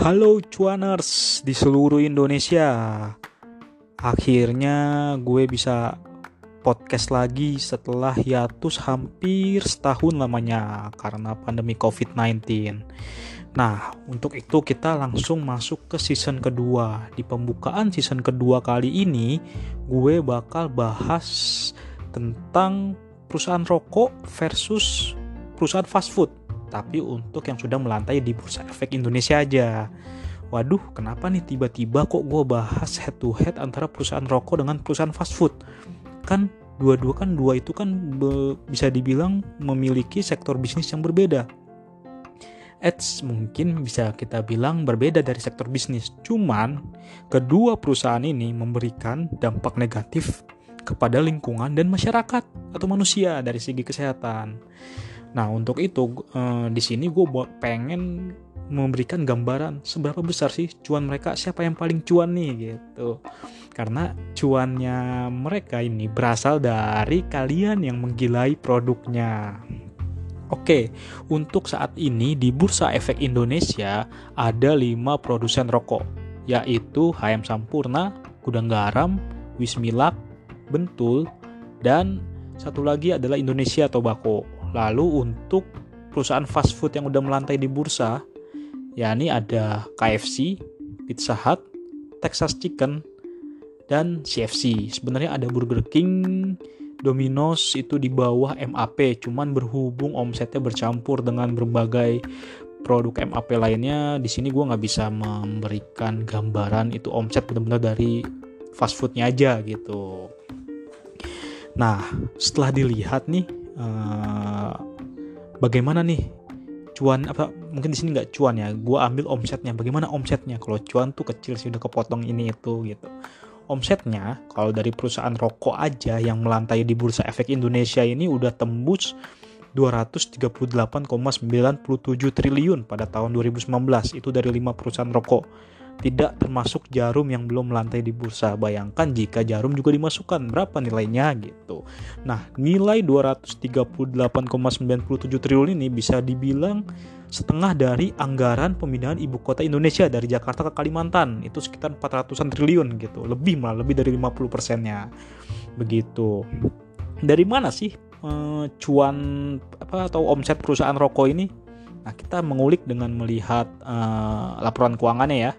Halo cuaners di seluruh Indonesia. Akhirnya gue bisa podcast lagi setelah hiatus hampir setahun lamanya karena pandemi COVID-19. Nah, untuk itu kita langsung masuk ke season kedua. Di pembukaan season kedua kali ini, gue bakal bahas tentang perusahaan rokok versus perusahaan fast food tapi untuk yang sudah melantai di bursa efek Indonesia aja. Waduh, kenapa nih tiba-tiba kok gue bahas head to head antara perusahaan rokok dengan perusahaan fast food? Kan dua-dua kan dua itu kan bisa dibilang memiliki sektor bisnis yang berbeda. Eits, mungkin bisa kita bilang berbeda dari sektor bisnis. Cuman, kedua perusahaan ini memberikan dampak negatif kepada lingkungan dan masyarakat atau manusia dari segi kesehatan. Nah untuk itu uh, di sini gue pengen memberikan gambaran seberapa besar sih cuan mereka siapa yang paling cuan nih gitu karena cuannya mereka ini berasal dari kalian yang menggilai produknya Oke, untuk saat ini di Bursa Efek Indonesia ada 5 produsen rokok, yaitu HM Sampurna, Gudang Garam, Wismilak, Bentul, dan satu lagi adalah Indonesia Tobacco. Lalu untuk perusahaan fast food yang udah melantai di bursa, yakni ada KFC, Pizza Hut, Texas Chicken, dan CFC. Sebenarnya ada Burger King, Domino's itu di bawah MAP, cuman berhubung omsetnya bercampur dengan berbagai produk MAP lainnya. Di sini gue nggak bisa memberikan gambaran itu omset benar-benar dari fast foodnya aja gitu. Nah, setelah dilihat nih uh, bagaimana nih cuan? Apa mungkin di sini nggak cuan ya. Gue ambil omsetnya. Bagaimana omsetnya kalau cuan tuh kecil sih udah kepotong ini itu gitu. Omsetnya kalau dari perusahaan rokok aja yang melantai di bursa efek Indonesia ini udah tembus 238,97 triliun pada tahun 2019 itu dari lima perusahaan rokok tidak termasuk jarum yang belum melantai di bursa. Bayangkan jika jarum juga dimasukkan, berapa nilainya gitu. Nah, nilai 238,97 triliun ini bisa dibilang setengah dari anggaran pemindahan ibu kota Indonesia dari Jakarta ke Kalimantan. Itu sekitar 400-an triliun gitu. Lebih malah, lebih dari 50 persennya. Begitu. Dari mana sih eh, cuan apa atau omset perusahaan rokok ini? Nah, kita mengulik dengan melihat uh, laporan keuangannya ya.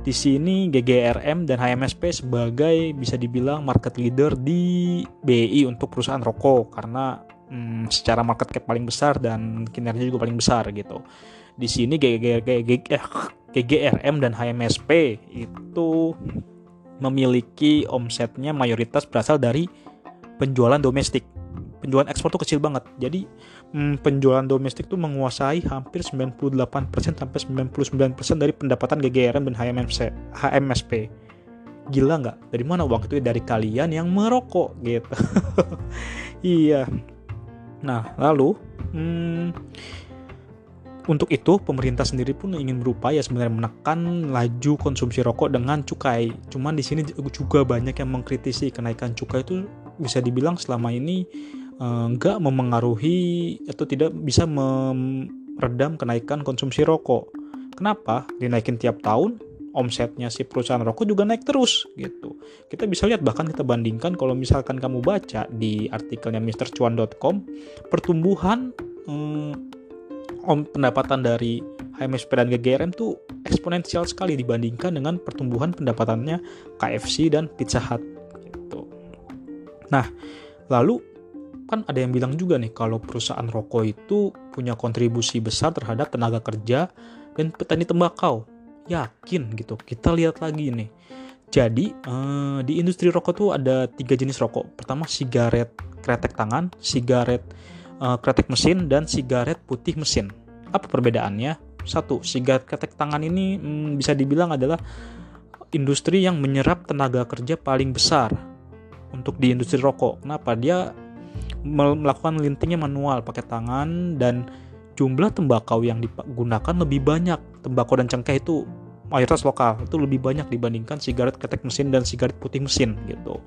Di sini GGRM dan HMSP sebagai bisa dibilang market leader di BI untuk perusahaan rokok karena hmm, secara market cap paling besar dan kinerja juga paling besar gitu. Di sini GGRM dan HMSP itu memiliki omsetnya mayoritas berasal dari penjualan domestik penjualan ekspor tuh kecil banget. Jadi hmm, penjualan domestik tuh menguasai hampir 98% sampai 99% dari pendapatan GGRM dan HMMC, HMSP. Gila nggak? Dari mana uang itu? Dari kalian yang merokok gitu. iya. Nah, lalu hmm, untuk itu pemerintah sendiri pun ingin berupaya sebenarnya menekan laju konsumsi rokok dengan cukai. Cuman di sini juga banyak yang mengkritisi kenaikan cukai itu bisa dibilang selama ini Eh, nggak memengaruhi atau tidak bisa meredam kenaikan konsumsi rokok. Kenapa? Dinaikin tiap tahun, omsetnya si perusahaan rokok juga naik terus gitu. Kita bisa lihat bahkan kita bandingkan kalau misalkan kamu baca di artikelnya MrCuan.com, pertumbuhan hmm, om pendapatan dari HMSP dan GGRM tuh eksponensial sekali dibandingkan dengan pertumbuhan pendapatannya KFC dan Pizza Hut gitu. Nah, lalu kan ada yang bilang juga nih kalau perusahaan rokok itu punya kontribusi besar terhadap tenaga kerja dan petani tembakau. Yakin gitu. Kita lihat lagi nih. Jadi eh, di industri rokok tuh ada tiga jenis rokok. Pertama sigaret kretek tangan, sigaret eh, kretek mesin, dan sigaret putih mesin. Apa perbedaannya? Satu, sigaret kretek tangan ini hmm, bisa dibilang adalah industri yang menyerap tenaga kerja paling besar untuk di industri rokok. Kenapa? Dia melakukan lintingnya manual pakai tangan dan jumlah tembakau yang digunakan lebih banyak. Tembakau dan cengkeh itu mayoritas lokal, itu lebih banyak dibandingkan sigaret ketek mesin dan sigaret putih mesin gitu.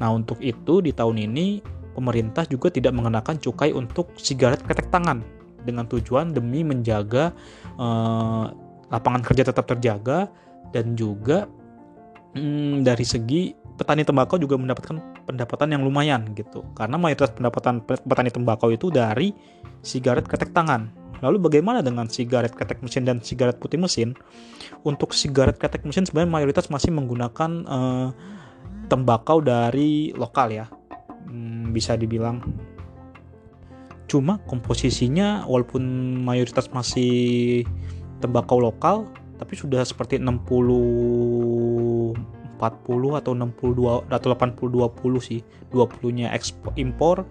Nah, untuk itu di tahun ini pemerintah juga tidak mengenakan cukai untuk sigaret ketek tangan dengan tujuan demi menjaga uh, lapangan kerja tetap terjaga dan juga hmm, dari segi petani tembakau juga mendapatkan pendapatan yang lumayan gitu. Karena mayoritas pendapatan petani tembakau itu dari sigaret ketek tangan. Lalu bagaimana dengan sigaret ketek mesin dan sigaret putih mesin? Untuk sigaret ketek mesin sebenarnya mayoritas masih menggunakan uh, tembakau dari lokal ya. Hmm, bisa dibilang. Cuma komposisinya walaupun mayoritas masih tembakau lokal tapi sudah seperti 60 40 atau 62 atau 80 20 sih 20 nya ekspor impor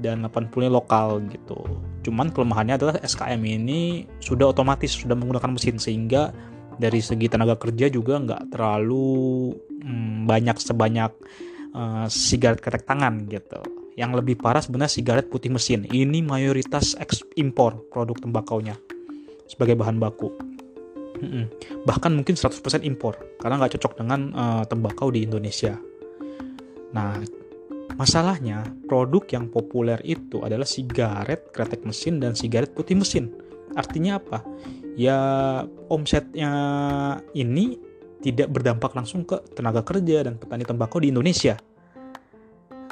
dan 80 nya lokal gitu. Cuman kelemahannya adalah SKM ini sudah otomatis sudah menggunakan mesin sehingga dari segi tenaga kerja juga nggak terlalu hmm, banyak sebanyak uh, sigaret ketek tangan gitu. Yang lebih parah sebenarnya sigaret putih mesin. Ini mayoritas ekspor produk tembakaunya sebagai bahan baku bahkan mungkin 100% impor karena nggak cocok dengan uh, tembakau di Indonesia. Nah, masalahnya produk yang populer itu adalah sigaret kretek mesin dan sigaret putih mesin. Artinya apa? Ya omsetnya ini tidak berdampak langsung ke tenaga kerja dan petani tembakau di Indonesia.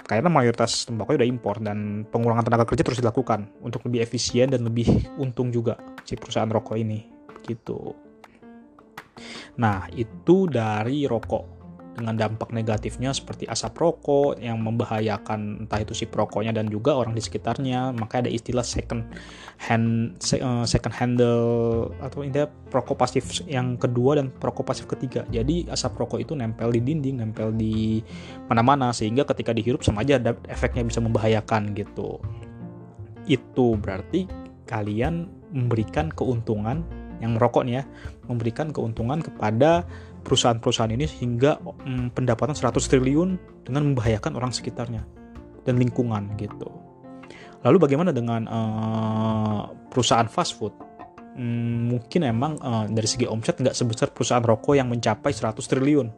Karena mayoritas tembakau udah impor dan pengurangan tenaga kerja terus dilakukan untuk lebih efisien dan lebih untung juga si perusahaan rokok ini. Gitu. Nah, itu dari rokok. Dengan dampak negatifnya seperti asap rokok yang membahayakan entah itu si perokoknya dan juga orang di sekitarnya. Makanya ada istilah second hand eh, second handle atau intinya perokok pasif yang kedua dan perokok pasif ketiga. Jadi asap rokok itu nempel di dinding nempel di mana-mana sehingga ketika dihirup sama aja ada efeknya bisa membahayakan gitu. Itu berarti kalian memberikan keuntungan yang merokok nih ya memberikan keuntungan kepada perusahaan-perusahaan ini hingga hmm, pendapatan 100 triliun dengan membahayakan orang sekitarnya dan lingkungan gitu. Lalu bagaimana dengan uh, perusahaan fast food? Hmm, mungkin emang uh, dari segi omset nggak sebesar perusahaan rokok yang mencapai 100 triliun.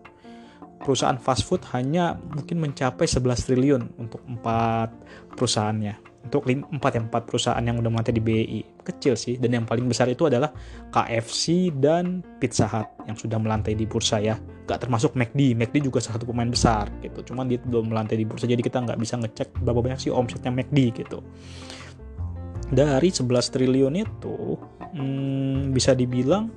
Perusahaan fast food hanya mungkin mencapai 11 triliun untuk empat perusahaannya untuk empat yang empat perusahaan yang udah melantai di BI kecil sih. Dan yang paling besar itu adalah KFC dan Pizza Hut yang sudah melantai di bursa ya. Gak termasuk McD McD juga salah satu pemain besar gitu. Cuman dia belum melantai di bursa jadi kita nggak bisa ngecek berapa banyak sih omsetnya McD gitu. Dari 11 triliun itu hmm, bisa dibilang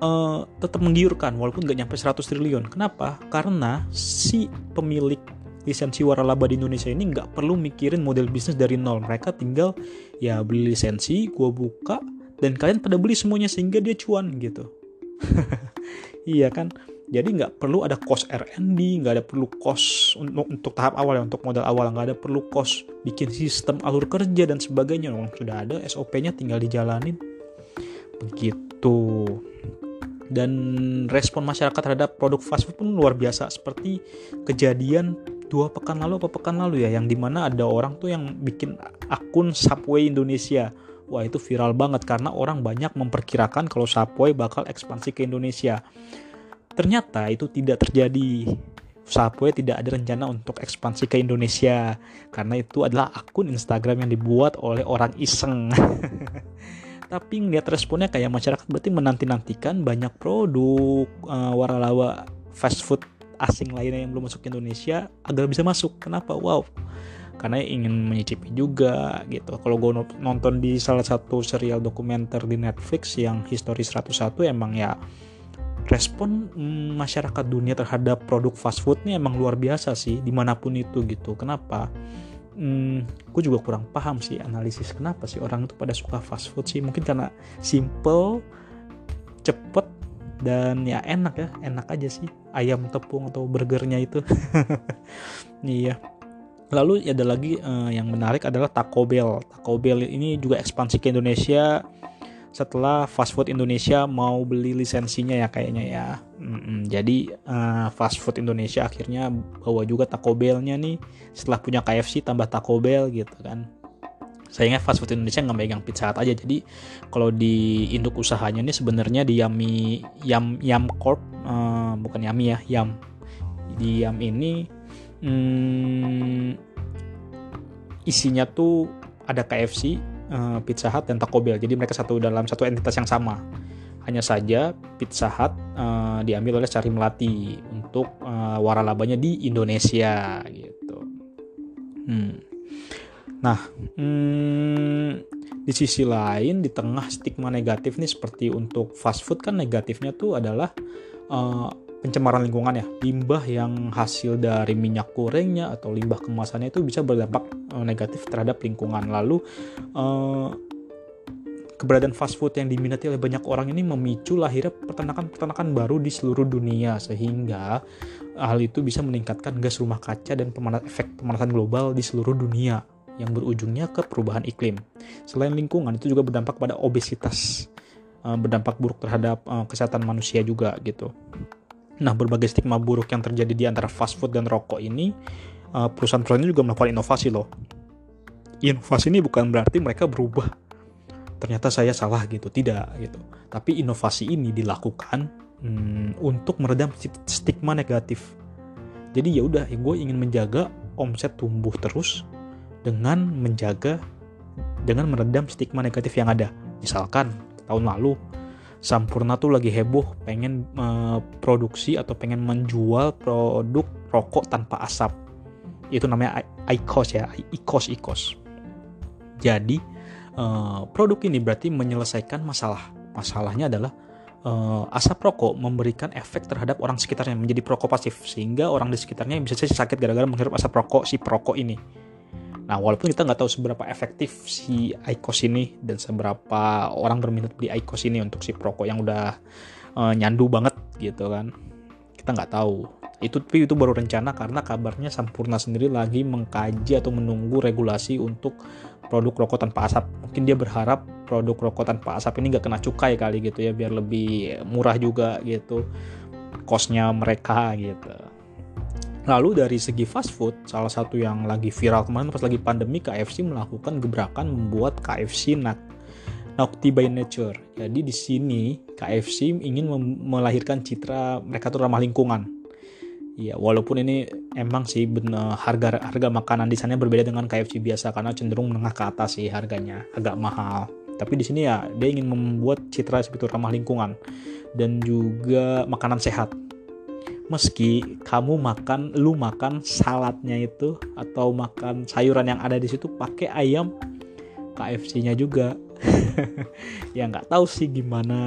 uh, tetap menggiurkan walaupun nggak nyampe 100 triliun. Kenapa? Karena si pemilik lisensi waralaba di Indonesia ini nggak perlu mikirin model bisnis dari nol. Mereka tinggal ya beli lisensi gue buka dan kalian pada beli semuanya sehingga dia cuan gitu. Iya kan? Jadi nggak perlu ada cost R&D nggak ada perlu cost untuk, untuk tahap awal ya untuk modal awal. Nggak ada perlu cost bikin sistem alur kerja dan sebagainya. Memang sudah ada SOP-nya tinggal dijalanin. Begitu. Dan respon masyarakat terhadap produk fast food pun luar biasa. Seperti kejadian dua pekan lalu apa pekan lalu ya yang di mana ada orang tuh yang bikin akun Subway Indonesia. Wah itu viral banget karena orang banyak memperkirakan kalau Subway bakal ekspansi ke Indonesia. Ternyata itu tidak terjadi. Subway tidak ada rencana untuk ekspansi ke Indonesia karena itu adalah akun Instagram yang dibuat oleh orang iseng. Tapi ngeliat responnya kayak masyarakat berarti menanti-nantikan banyak produk uh, waralaba fast food asing lainnya yang belum masuk ke Indonesia agar bisa masuk. Kenapa? Wow. Karena ingin menyicipi juga gitu. Kalau gue nonton di salah satu serial dokumenter di Netflix yang History 101 emang ya respon mm, masyarakat dunia terhadap produk fast food ini emang luar biasa sih di mana pun itu gitu. Kenapa? Hmm, gue juga kurang paham sih analisis kenapa sih orang itu pada suka fast food sih. Mungkin karena simple, cepet, dan ya enak ya enak aja sih. Ayam tepung atau burgernya itu. Iya. Lalu ada lagi uh, yang menarik adalah Taco Bell. Taco Bell ini juga ekspansi ke Indonesia. Setelah fast food Indonesia mau beli lisensinya ya kayaknya ya. Mm-hmm. jadi uh, fast food Indonesia akhirnya bawa juga Taco Bellnya nih. Setelah punya KFC tambah Taco Bell gitu kan sayangnya fast food Indonesia nggak megang Pizza Hut aja jadi kalau di induk usahanya ini sebenarnya di Yami Yam Yam Corp uh, bukan Yami ya Yam di Yam ini hmm, isinya tuh ada KFC uh, eh, Pizza Hut dan Taco Bell jadi mereka satu dalam satu entitas yang sama Hanya saja Pizza Hut uh, diambil oleh Cari Melati untuk uh, waralabanya di Indonesia gitu. Hmm. Nah, hmm, di sisi lain di tengah stigma negatif nih seperti untuk fast food kan negatifnya tuh adalah uh, pencemaran lingkungan ya. Limbah yang hasil dari minyak gorengnya atau limbah kemasannya itu bisa berdampak uh, negatif terhadap lingkungan. Lalu uh, keberadaan fast food yang diminati oleh banyak orang ini memicu lahirnya peternakan-peternakan baru di seluruh dunia. Sehingga hal itu bisa meningkatkan gas rumah kaca dan pemanas, efek pemanasan global di seluruh dunia yang berujungnya ke perubahan iklim. Selain lingkungan itu juga berdampak pada obesitas, berdampak buruk terhadap kesehatan manusia juga gitu. Nah, berbagai stigma buruk yang terjadi di antara fast food dan rokok ini, uh, perusahaan-perusahaan juga melakukan inovasi loh. Inovasi ini bukan berarti mereka berubah. Ternyata saya salah gitu, tidak gitu. Tapi inovasi ini dilakukan hmm, untuk meredam stigma negatif. Jadi ya udah, gue ingin menjaga omset tumbuh terus dengan menjaga dengan meredam stigma negatif yang ada. Misalkan tahun lalu Sampurna tuh lagi heboh pengen uh, produksi atau pengen menjual produk rokok tanpa asap. Itu namanya IQOS ya, IQOS IQOS. Jadi uh, produk ini berarti menyelesaikan masalah. Masalahnya adalah uh, asap rokok memberikan efek terhadap orang sekitarnya menjadi perokok pasif sehingga orang di sekitarnya bisa saja sakit gara-gara menghirup asap rokok si perokok ini. Nah, walaupun kita nggak tahu seberapa efektif si IQOS ini dan seberapa orang berminat beli IQOS ini untuk si perokok yang udah uh, nyandu banget gitu kan, kita nggak tahu. Itu tapi itu baru rencana karena kabarnya Sampurna sendiri lagi mengkaji atau menunggu regulasi untuk produk rokok tanpa asap. Mungkin dia berharap produk rokok tanpa asap ini nggak kena cukai kali gitu ya, biar lebih murah juga gitu, kosnya mereka gitu. Lalu dari segi fast food, salah satu yang lagi viral kemarin pas lagi pandemi KFC melakukan gebrakan membuat KFC Naughty by Nature. Jadi di sini KFC ingin melahirkan citra mereka tuh ramah lingkungan. Ya, walaupun ini emang sih bener, harga harga makanan di sana berbeda dengan KFC biasa karena cenderung menengah ke atas sih harganya, agak mahal. Tapi di sini ya dia ingin membuat citra seperti ramah lingkungan dan juga makanan sehat meski kamu makan lu makan saladnya itu atau makan sayuran yang ada di situ pakai ayam KFC-nya juga. Ya nggak tahu sih gimana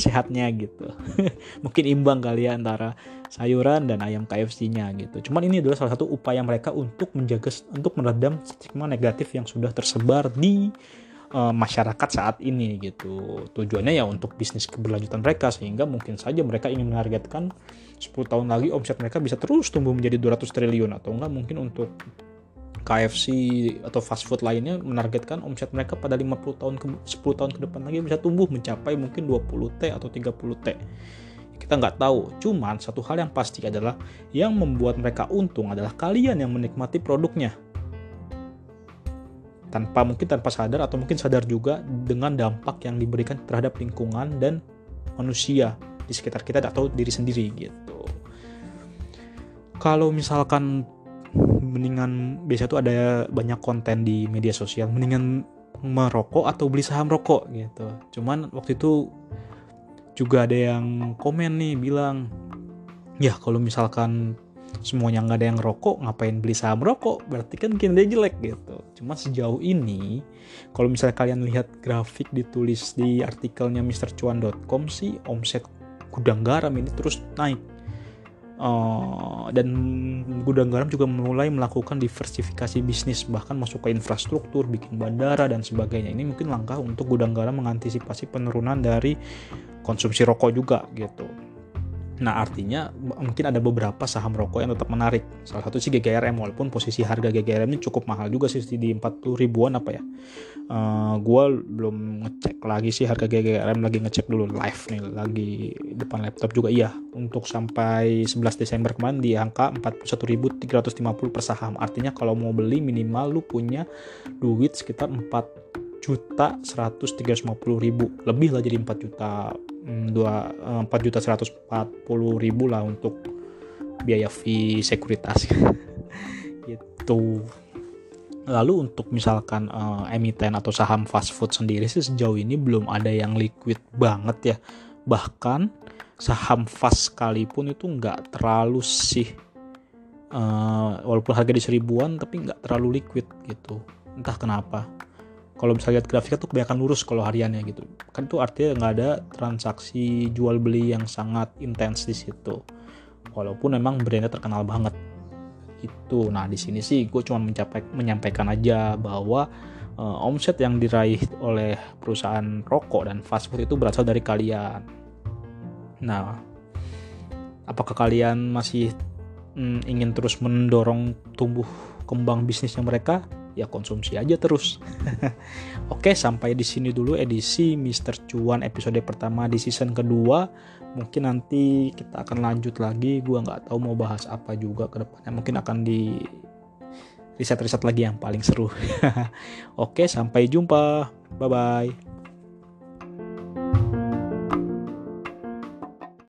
sehatnya gitu. Mungkin imbang kali ya antara sayuran dan ayam KFC-nya gitu. Cuman ini adalah salah satu upaya mereka untuk menjaga untuk meredam stigma negatif yang sudah tersebar di uh, masyarakat saat ini gitu tujuannya ya untuk bisnis keberlanjutan mereka sehingga mungkin saja mereka ingin menargetkan 10 tahun lagi omset mereka bisa terus tumbuh menjadi 200 triliun atau enggak mungkin untuk KFC atau fast food lainnya menargetkan omset mereka pada 50 tahun ke 10 tahun ke depan lagi bisa tumbuh mencapai mungkin 20 T atau 30 T. Kita nggak tahu, cuman satu hal yang pasti adalah yang membuat mereka untung adalah kalian yang menikmati produknya. Tanpa mungkin tanpa sadar atau mungkin sadar juga dengan dampak yang diberikan terhadap lingkungan dan manusia di sekitar kita atau diri sendiri gitu. Kalau misalkan mendingan biasa tuh ada banyak konten di media sosial mendingan merokok atau beli saham rokok gitu. Cuman waktu itu juga ada yang komen nih bilang ya kalau misalkan semuanya nggak ada yang rokok ngapain beli saham rokok? Berarti kan kinerja jelek gitu. Cuma sejauh ini kalau misalnya kalian lihat grafik ditulis di artikelnya MrCuan.com sih omset gudang garam ini terus naik. Uh, dan gudang garam juga mulai melakukan diversifikasi bisnis bahkan masuk ke infrastruktur bikin bandara dan sebagainya. Ini mungkin langkah untuk gudang garam mengantisipasi penurunan dari konsumsi rokok juga gitu Nah artinya mungkin ada beberapa saham rokok yang tetap menarik. Salah satu sih GGRM walaupun posisi harga GGRM ini cukup mahal juga sih di 40 ribuan apa ya. Uh, eh, gue belum ngecek lagi sih harga GGRM lagi ngecek dulu live nih lagi depan laptop juga iya untuk sampai 11 Desember kemarin di angka 41.350 per saham. Artinya kalau mau beli minimal lu punya duit sekitar 4 juta 150 ribu lebih lah jadi 4 juta mm, dua eh, juta seratus empat puluh ribu lah untuk biaya fee sekuritas. Gitu. Lalu untuk misalkan uh, emiten atau saham fast food sendiri sih sejauh ini belum ada yang liquid banget ya. Bahkan saham fast sekalipun itu nggak terlalu sih uh, walaupun harga di seribuan tapi nggak terlalu liquid gitu. Entah kenapa kalau bisa lihat grafiknya tuh kebanyakan lurus kalau hariannya gitu. Kan itu artinya nggak ada transaksi jual beli yang sangat intens di situ. Walaupun memang brandnya terkenal banget. Itu nah di sini sih gue cuma menyampaikan aja bahwa uh, omset yang diraih oleh perusahaan rokok dan fast food itu berasal dari kalian. Nah, apakah kalian masih mm, ingin terus mendorong tumbuh kembang bisnisnya mereka? Ya konsumsi aja terus. Oke, sampai di sini dulu edisi Mr. Cuan episode pertama di season kedua. Mungkin nanti kita akan lanjut lagi. Gua nggak tahu mau bahas apa juga ke depannya. Mungkin akan di riset-riset lagi yang paling seru. Oke, sampai jumpa. Bye bye.